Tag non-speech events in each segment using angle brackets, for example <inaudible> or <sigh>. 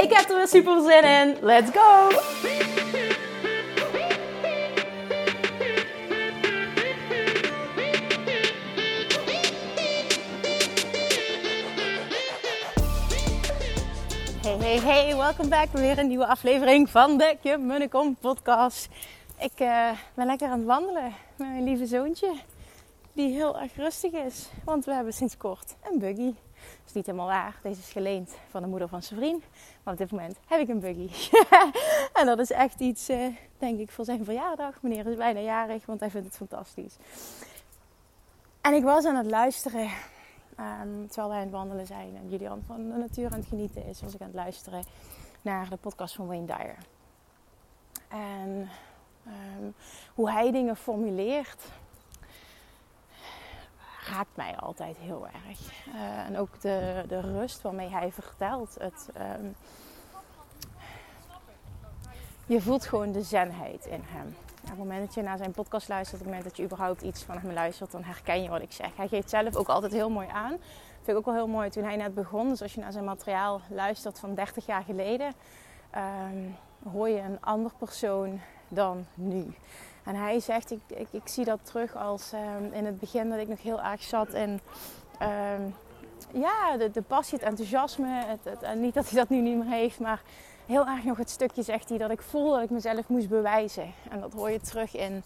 Ik heb er weer super zin in. Let's go! Hey, hey, hey, welkom back bij weer een nieuwe aflevering van de Kim Munnekom podcast. Ik uh, ben lekker aan het wandelen met mijn lieve zoontje, die heel erg rustig is. Want we hebben sinds kort een buggy. Is niet helemaal waar. Deze is geleend van de moeder van zijn vriend. Maar op dit moment heb ik een buggy. <laughs> en dat is echt iets, uh, denk ik, voor zijn verjaardag. Meneer is bijna jarig, want hij vindt het fantastisch. En ik was aan het luisteren Um, terwijl wij aan het wandelen zijn en Julian van de natuur aan het genieten is, was ik aan het luisteren naar de podcast van Wayne Dyer. En um, hoe hij dingen formuleert, raakt mij altijd heel erg. Uh, en ook de, de rust waarmee hij vertelt. Het, um, je voelt gewoon de zenheid in hem. Op het moment dat je naar zijn podcast luistert, op het moment dat je überhaupt iets van hem luistert, dan herken je wat ik zeg. Hij geeft zelf ook altijd heel mooi aan. Dat vind ik ook wel heel mooi toen hij net begon. Dus als je naar zijn materiaal luistert van 30 jaar geleden, um, hoor je een ander persoon dan nu. En hij zegt, ik, ik, zie dat terug als um, in het begin dat ik nog heel erg zat in um, ja, de, passie, het enthousiasme. Het, en niet dat hij dat nu niet meer heeft, maar heel erg nog het stukje, zegt hij, dat ik voel dat ik mezelf moest bewijzen. En dat hoor je terug in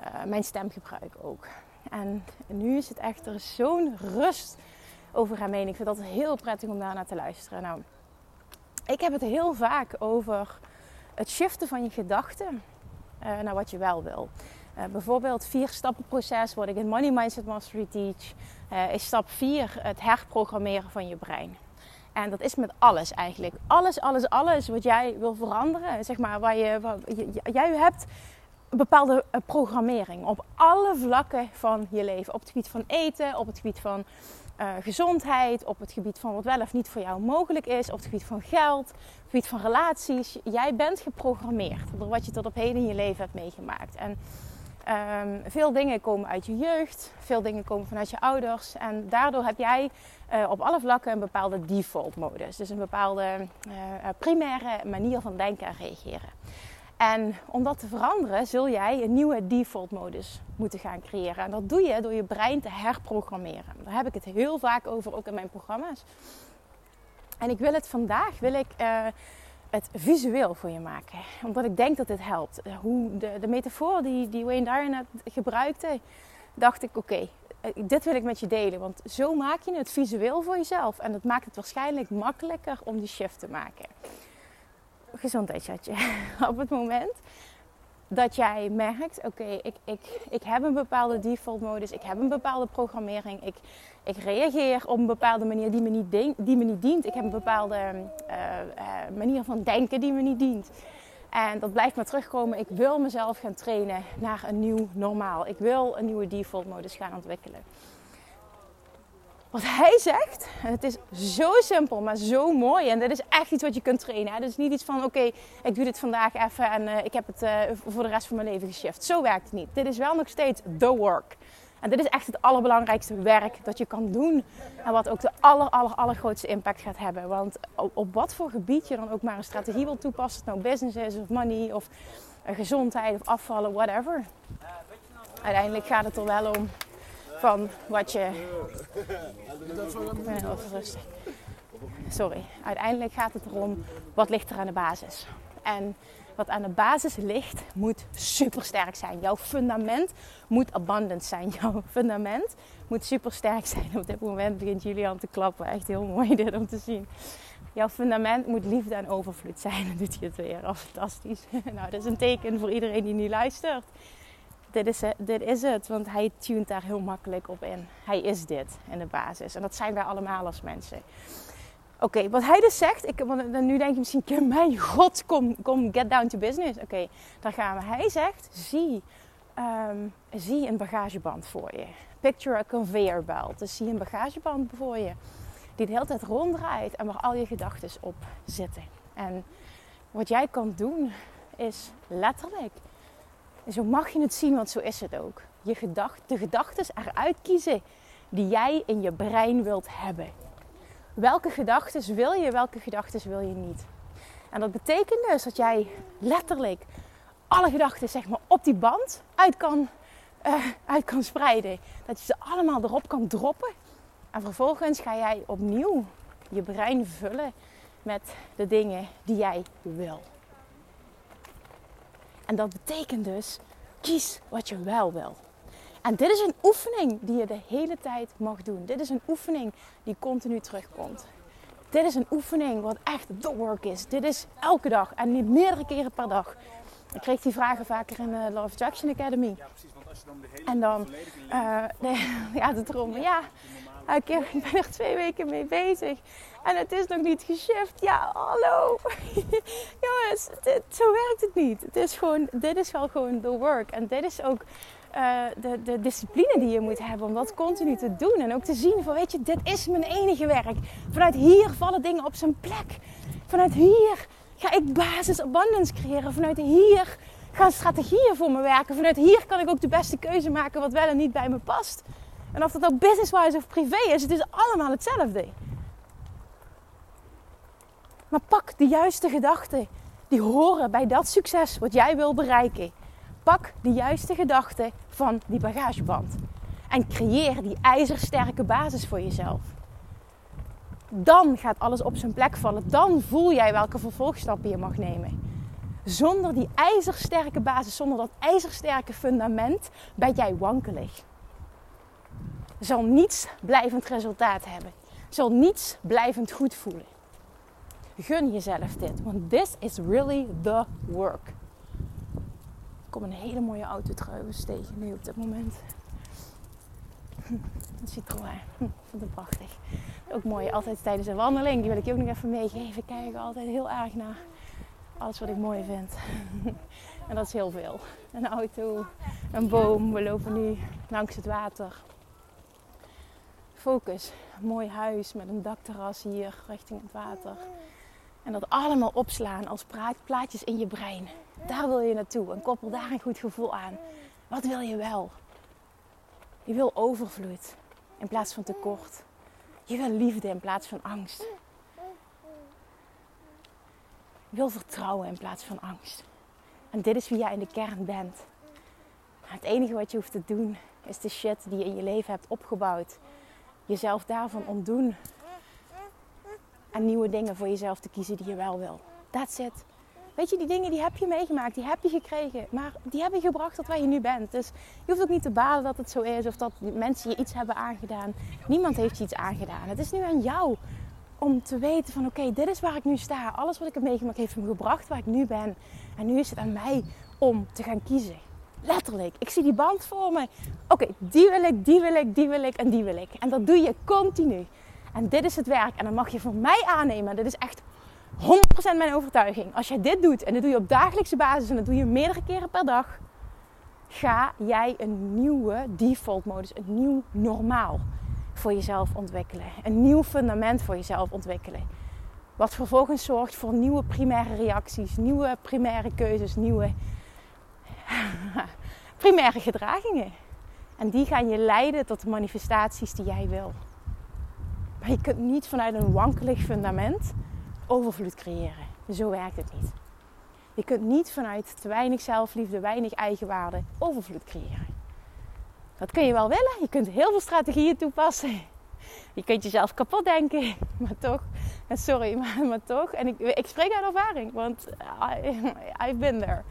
uh, mijn stemgebruik ook. En nu is het echt, er zo'n rust over hem heen. Ik vind dat heel prettig om daar naar te luisteren. Nou, ik heb het heel vaak over het shiften van je gedachten uh, naar wat je wel wil. Uh, bijvoorbeeld vier stappen proces, wat ik in Money Mindset Mastery teach, uh, is stap 4 het herprogrammeren van je brein. En dat is met alles eigenlijk. Alles, alles, alles wat jij wil veranderen. Zeg maar, waar je, waar, je, jij hebt bepaalde programmering op alle vlakken van je leven. Op het gebied van eten, op het gebied van uh, gezondheid, op het gebied van wat wel of niet voor jou mogelijk is, op het gebied van geld, op het gebied van relaties. Jij bent geprogrammeerd door wat je tot op heden in je leven hebt meegemaakt. En um, veel dingen komen uit je jeugd, veel dingen komen vanuit je ouders. En daardoor heb jij uh, op alle vlakken een bepaalde default modus. Dus een bepaalde primaire manier van denken en reageren. En om dat te veranderen, zul jij een nieuwe default modus moeten gaan creëren. En dat doe je door je brein te herprogrammeren. Daar heb ik het heel vaak over, ook in mijn programma's. En ik wil het vandaag, wil ik uh, het visueel voor je maken. Omdat ik denk dat dit helpt. Hoe de, de metafoor die, die Wayne Dyer net gebruikte, dacht ik oké, okay, dit wil ik met je delen. Want zo maak je het visueel voor jezelf. En dat maakt het waarschijnlijk makkelijker om die shift te maken gezondheidschatje. <laughs> Op het moment dat jij merkt, oké, ik, ik, ik heb een bepaalde default modus, ik heb een bepaalde programmering, ik, ik reageer op een bepaalde manier die me niet, die me niet dient. Ik heb een bepaalde uh, uh, manier van denken die me niet dient. En dat blijft maar terugkomen. Ik wil mezelf gaan trainen naar een nieuw normaal. Ik wil een nieuwe default modus gaan ontwikkelen wat hij zegt, het is zo simpel, maar zo mooi. En dit is echt iets wat je kunt trainen. Hè? Is niet iets van, oké, ik doe dit vandaag even en uh, ik heb het uh, voor de rest van mijn leven geshift. Zo werkt het niet. Dit is wel nog steeds the work. En dit is echt het allerbelangrijkste werk dat je kan doen. En wat ook de aller, aller, allergrootste impact gaat hebben. Want op, wat voor gebied je dan ook maar een strategie wil toepassen. Nou business is, of money, of uh, gezondheid, of afvallen, whatever. Uiteindelijk gaat het er wel om van wat je. Sorry. Uiteindelijk gaat het erom wat ligt er aan de basis. En wat aan de basis ligt, moet super sterk zijn. Jouw fundament moet abundant zijn. <laughs> Jouw fundament moet super sterk zijn. Op dit moment begint Julian te klappen. Echt heel mooi dit om te zien. Jouw fundament moet liefde en overvloed zijn. <laughs> Dan doet hij het weer. Fantastisch. <laughs> Nou, dat is een teken voor iedereen die nu luistert dit is, dit is het. Want hij tunt daar heel makkelijk op in. Hij is dit in de basis. En dat zijn wij allemaal als mensen. Oké, wat hij dus zegt, ik, want nu denk je misschien, mijn god, kom, kom, get down to business. Oké, daar gaan we. Hij zegt, zie, um, zie een bagageband voor je. Picture a conveyor belt. Dus zie een bagageband voor je, die de hele tijd ronddraait en waar al je gedachten op zitten. En wat jij kan doen, is letterlijk, zo mag je het zien, want zo is het ook. Je gedacht, de gedachten eruit kiezen die jij in je brein wilt hebben. Welke gedachten wil je, welke gedachten wil je niet? En dat betekent dus dat jij letterlijk alle gedachten zeg maar, op die band uit kan, uh, uit kan spreiden. Dat je ze allemaal erop kan droppen. En vervolgens ga jij opnieuw je brein vullen met de dingen die jij wil. En dat betekent dus, kies wat je wel wil. En dit is een oefening die je de hele tijd mag doen. Dit is een oefening die continu terugkomt. Dit is een oefening wat echt the work is. Dit is elke dag en niet meerdere keren per dag. Ik kreeg die vragen vaker in de Love Attraction Academy. Ja, precies. Want als je dan de hele en dan, uh, nee, <laughs> ja, de trommel. Ja, ik ben er twee weken mee bezig. En het is nog niet geshift. Ja, hallo. <laughs> Jongens, zo werkt het niet. Het is gewoon, dit is wel gewoon the work. En dit is ook uh, de, de discipline die je moet hebben om dat continu te doen. En ook te zien van, weet je, dit is mijn enige werk. Vanuit hier vallen dingen op zijn plek. Vanuit hier ga ik basis abundance creëren. Vanuit hier gaan strategieën voor me werken. Vanuit hier kan ik ook de beste keuze maken wat wel en niet bij me past. En of dat nou business-wise of privé is, het is allemaal hetzelfde. Maar pak de juiste gedachten die horen bij dat succes wat jij wil bereiken. Pak de juiste gedachten van die bagageband. En creëer die ijzersterke basis voor jezelf. Dan gaat alles op zijn plek vallen. Dan voel jij welke vervolgstappen je mag nemen. Zonder die ijzersterke basis, zonder dat ijzersterke fundament, ben jij wankelig. Zal niets blijvend resultaat hebben. Zal niets blijvend goed voelen. Gun jezelf dit, want this is really the work. Ik kom een hele mooie auto trouwens tegen nu op dit moment. <laughs> Een Citroën. Hm, vind het prachtig. Ook mooi, altijd tijdens een wandeling. Die wil ik je ook nog even meegeven. Kijken altijd heel erg naar alles wat ik mooi vind. <laughs> en dat is heel veel. Een auto, een boom. We lopen nu langs het water. Focus. Mooi huis met een dakterras hier richting het water. En dat allemaal opslaan als plaatjes in je brein. Daar wil je naartoe. En koppel daar een goed gevoel aan. Wat wil je wel? Je wil overvloed in plaats van tekort. Je wil liefde in plaats van angst. Je wil vertrouwen in plaats van angst. En dit is wie jij in de kern bent. Het enige wat je hoeft te doen is de shit die je in je leven hebt opgebouwd. Jezelf daarvan ontdoen en nieuwe dingen voor jezelf te kiezen die je wel wil. That's it. Weet je, die dingen die heb je meegemaakt, die heb je gekregen. Maar die hebben je gebracht tot waar je nu bent. Dus je hoeft ook niet te balen dat het zo is of dat mensen je iets hebben aangedaan. Niemand heeft je iets aangedaan. Het is nu aan jou om te weten van oké, dit is waar ik nu sta. Alles wat ik heb meegemaakt heeft me gebracht waar ik nu ben. En nu is het aan mij om te gaan kiezen. Letterlijk. Ik zie die band voor me. Oké, die wil ik, die wil ik, die wil ik en die wil ik. En dat doe je continu. En dit is het werk. En dan mag je voor mij aannemen. Dit is echt 100% mijn overtuiging. Als jij dit doet en dit doe je op dagelijkse basis en dat doe je meerdere keren per dag, ga jij een nieuwe default modus, een nieuw normaal voor jezelf ontwikkelen. Een nieuw fundament voor jezelf ontwikkelen. Wat vervolgens zorgt voor nieuwe primaire reacties, nieuwe primaire keuzes, nieuwe primaire gedragingen. En die gaan je leiden tot de manifestaties die jij wil. Maar je kunt niet vanuit een wankelig fundament overvloed creëren. Zo werkt het niet. Je kunt niet vanuit te weinig zelfliefde, weinig eigenwaarde overvloed creëren. Dat kun je wel willen. Je kunt heel veel strategieën toepassen. Je kunt jezelf kapot denken, maar toch. Sorry, <laughs> maar, maar toch. En ik, ik spreek uit ervaring, want I, <laughs> I've been there.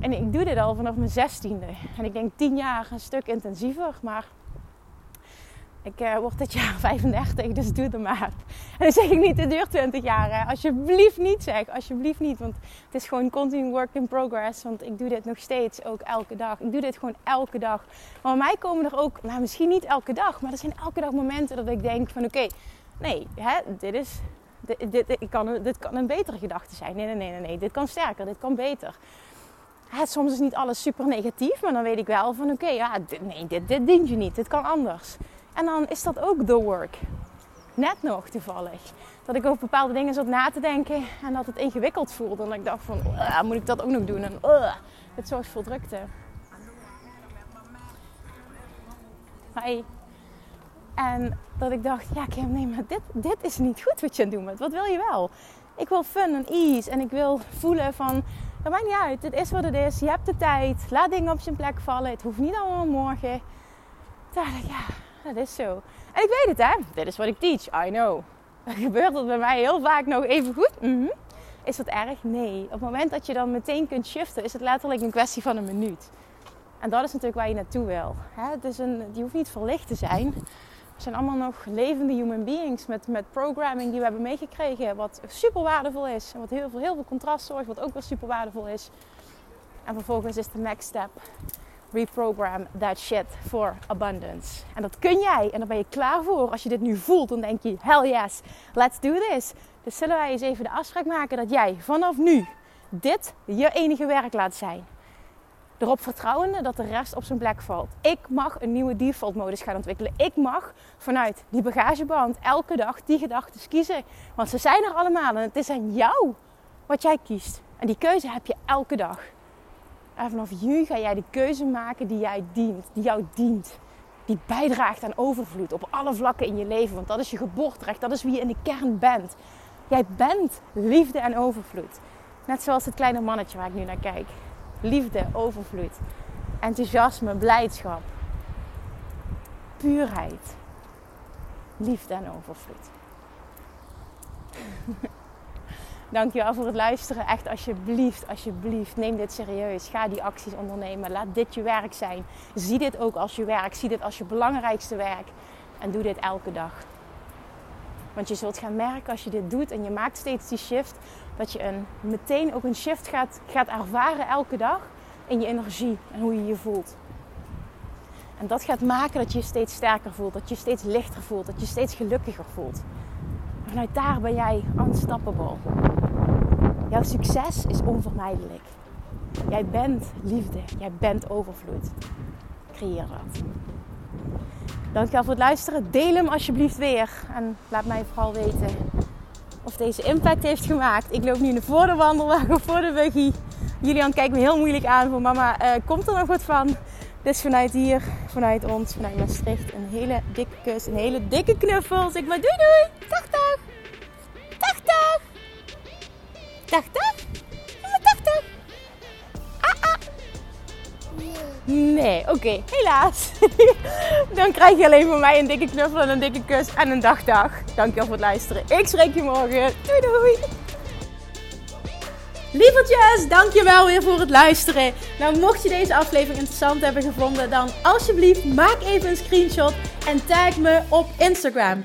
En ik doe dit al vanaf mijn zestiende. En ik denk tien jaar een stuk intensiever, maar ik uh, word dit jaar <laughs> 35, dus doe het maar. En dan zeg ik niet, het duurt 20 jaar. Alsjeblieft niet zeg, alsjeblieft niet. Want het is gewoon continu work in progress. Want ik doe dit nog steeds, ook elke dag. Ik doe dit gewoon elke dag. Maar bij mij komen er ook, nou misschien niet elke dag, maar er zijn elke dag momenten dat ik denk van oké, nee, hè, dit is dit, dit, kan, dit kan een betere gedachte zijn. Nee, nee, nee, nee. Dit kan sterker, dit kan beter. Hè, soms is niet alles super negatief, maar dan weet ik wel van oké, ja, dit, nee, dit, dit dient je niet. Dit kan anders. En dan is dat ook the work. Net nog toevallig. Dat ik over bepaalde dingen zat na te denken en dat het ingewikkeld voelde. En dat ik dacht van, moet ik dat ook nog doen? En uh, het zorgt voor drukte. Hi. En dat ik dacht, ja Kim, nee, maar dit, dit is niet goed wat je aan het doen bent. Wat wil je wel? Ik wil fun en ease. En ik wil voelen van, dat maakt niet uit. Het is wat het is. Je hebt de tijd. Laat dingen op zijn plek vallen. Het hoeft niet allemaal morgen. Ja, dat is zo. En ik weet het hè. Dit is wat ik teach. I know. Gebeurt dat bij mij heel vaak nog even goed? Mm Is dat erg? Nee. Op het moment dat je dan meteen kunt shiften, is het letterlijk een kwestie van een minuut. En dat is natuurlijk waar je naartoe wil. Het is een, die hoeft niet verlicht te zijn. We zijn allemaal nog levende human beings met, met programming die we hebben meegekregen. Wat super waardevol is. En wat heel veel, heel veel contrast zorgt, wat ook wel super waardevol is. En vervolgens is de next step. Reprogram that shit for abundance. En dat kun jij. En daar ben je klaar voor. Als je dit nu voelt, dan denk je, hell yes, let's do this. Dus zullen wij eens even de afspraak maken dat jij vanaf nu dit je enige werk laat zijn erop vertrouwende dat de rest op zijn plek valt. Ik mag een nieuwe default modus gaan ontwikkelen. Ik mag vanuit die bagageband elke dag die gedachten kiezen. Want ze zijn er allemaal en het is aan jou wat jij kiest. En die keuze heb je elke dag. En vanaf nu ga jij de keuze maken die jij dient, die jou dient. Die bijdraagt aan overvloed op alle vlakken in je leven. Want dat is je geboorterecht, dat is wie je in de kern bent. Jij bent liefde en overvloed. Net zoals het kleine mannetje waar ik nu naar kijk liefde, overvloed, enthousiasme, blijdschap, puurheid, liefde en overvloed. <laughs> Dankjewel voor het luisteren. Echt alsjeblieft, alsjeblieft, neem dit serieus. Ga die acties ondernemen. Laat dit je werk zijn. Zie dit ook als je werk. Zie dit als je belangrijkste werk. En doe dit elke dag. Want je zult gaan merken als je dit doet en je maakt steeds die shift, dat je een, meteen ook een shift gaat, gaat ervaren elke dag in je energie en hoe je je voelt. En dat gaat maken dat je je steeds sterker voelt, dat je je steeds lichter voelt, dat je je steeds gelukkiger voelt. Vanuit daar ben jij unstoppable. Jouw succes is onvermijdelijk. Jij bent liefde, jij bent overvloed. Creëer dat. Dankjewel voor het luisteren. Deel hem alsjeblieft weer. En laat mij vooral weten of deze impact heeft gemaakt. Ik loop nu voor de wandelwagen, voor de buggy. Julian kijkt me heel moeilijk aan voor mama, uh, komt er nog wat van? Dus vanuit hier, vanuit ons, vanuit Maastricht, een hele dikke kus, een hele dikke knuffel. Zeg maar doei doei. Dag. Dag Nee, oké, helaas. <laughs> Dan krijg je alleen van mij een dikke knuffel en een dikke kus en een dag dag. Dankjewel voor het luisteren. Ik spreek je morgen. Doei doei. Lievertjes, dankjewel weer voor het luisteren. Nou, mocht je deze aflevering interessant hebben gevonden, dan alsjeblieft maak even een screenshot en tag me op Instagram.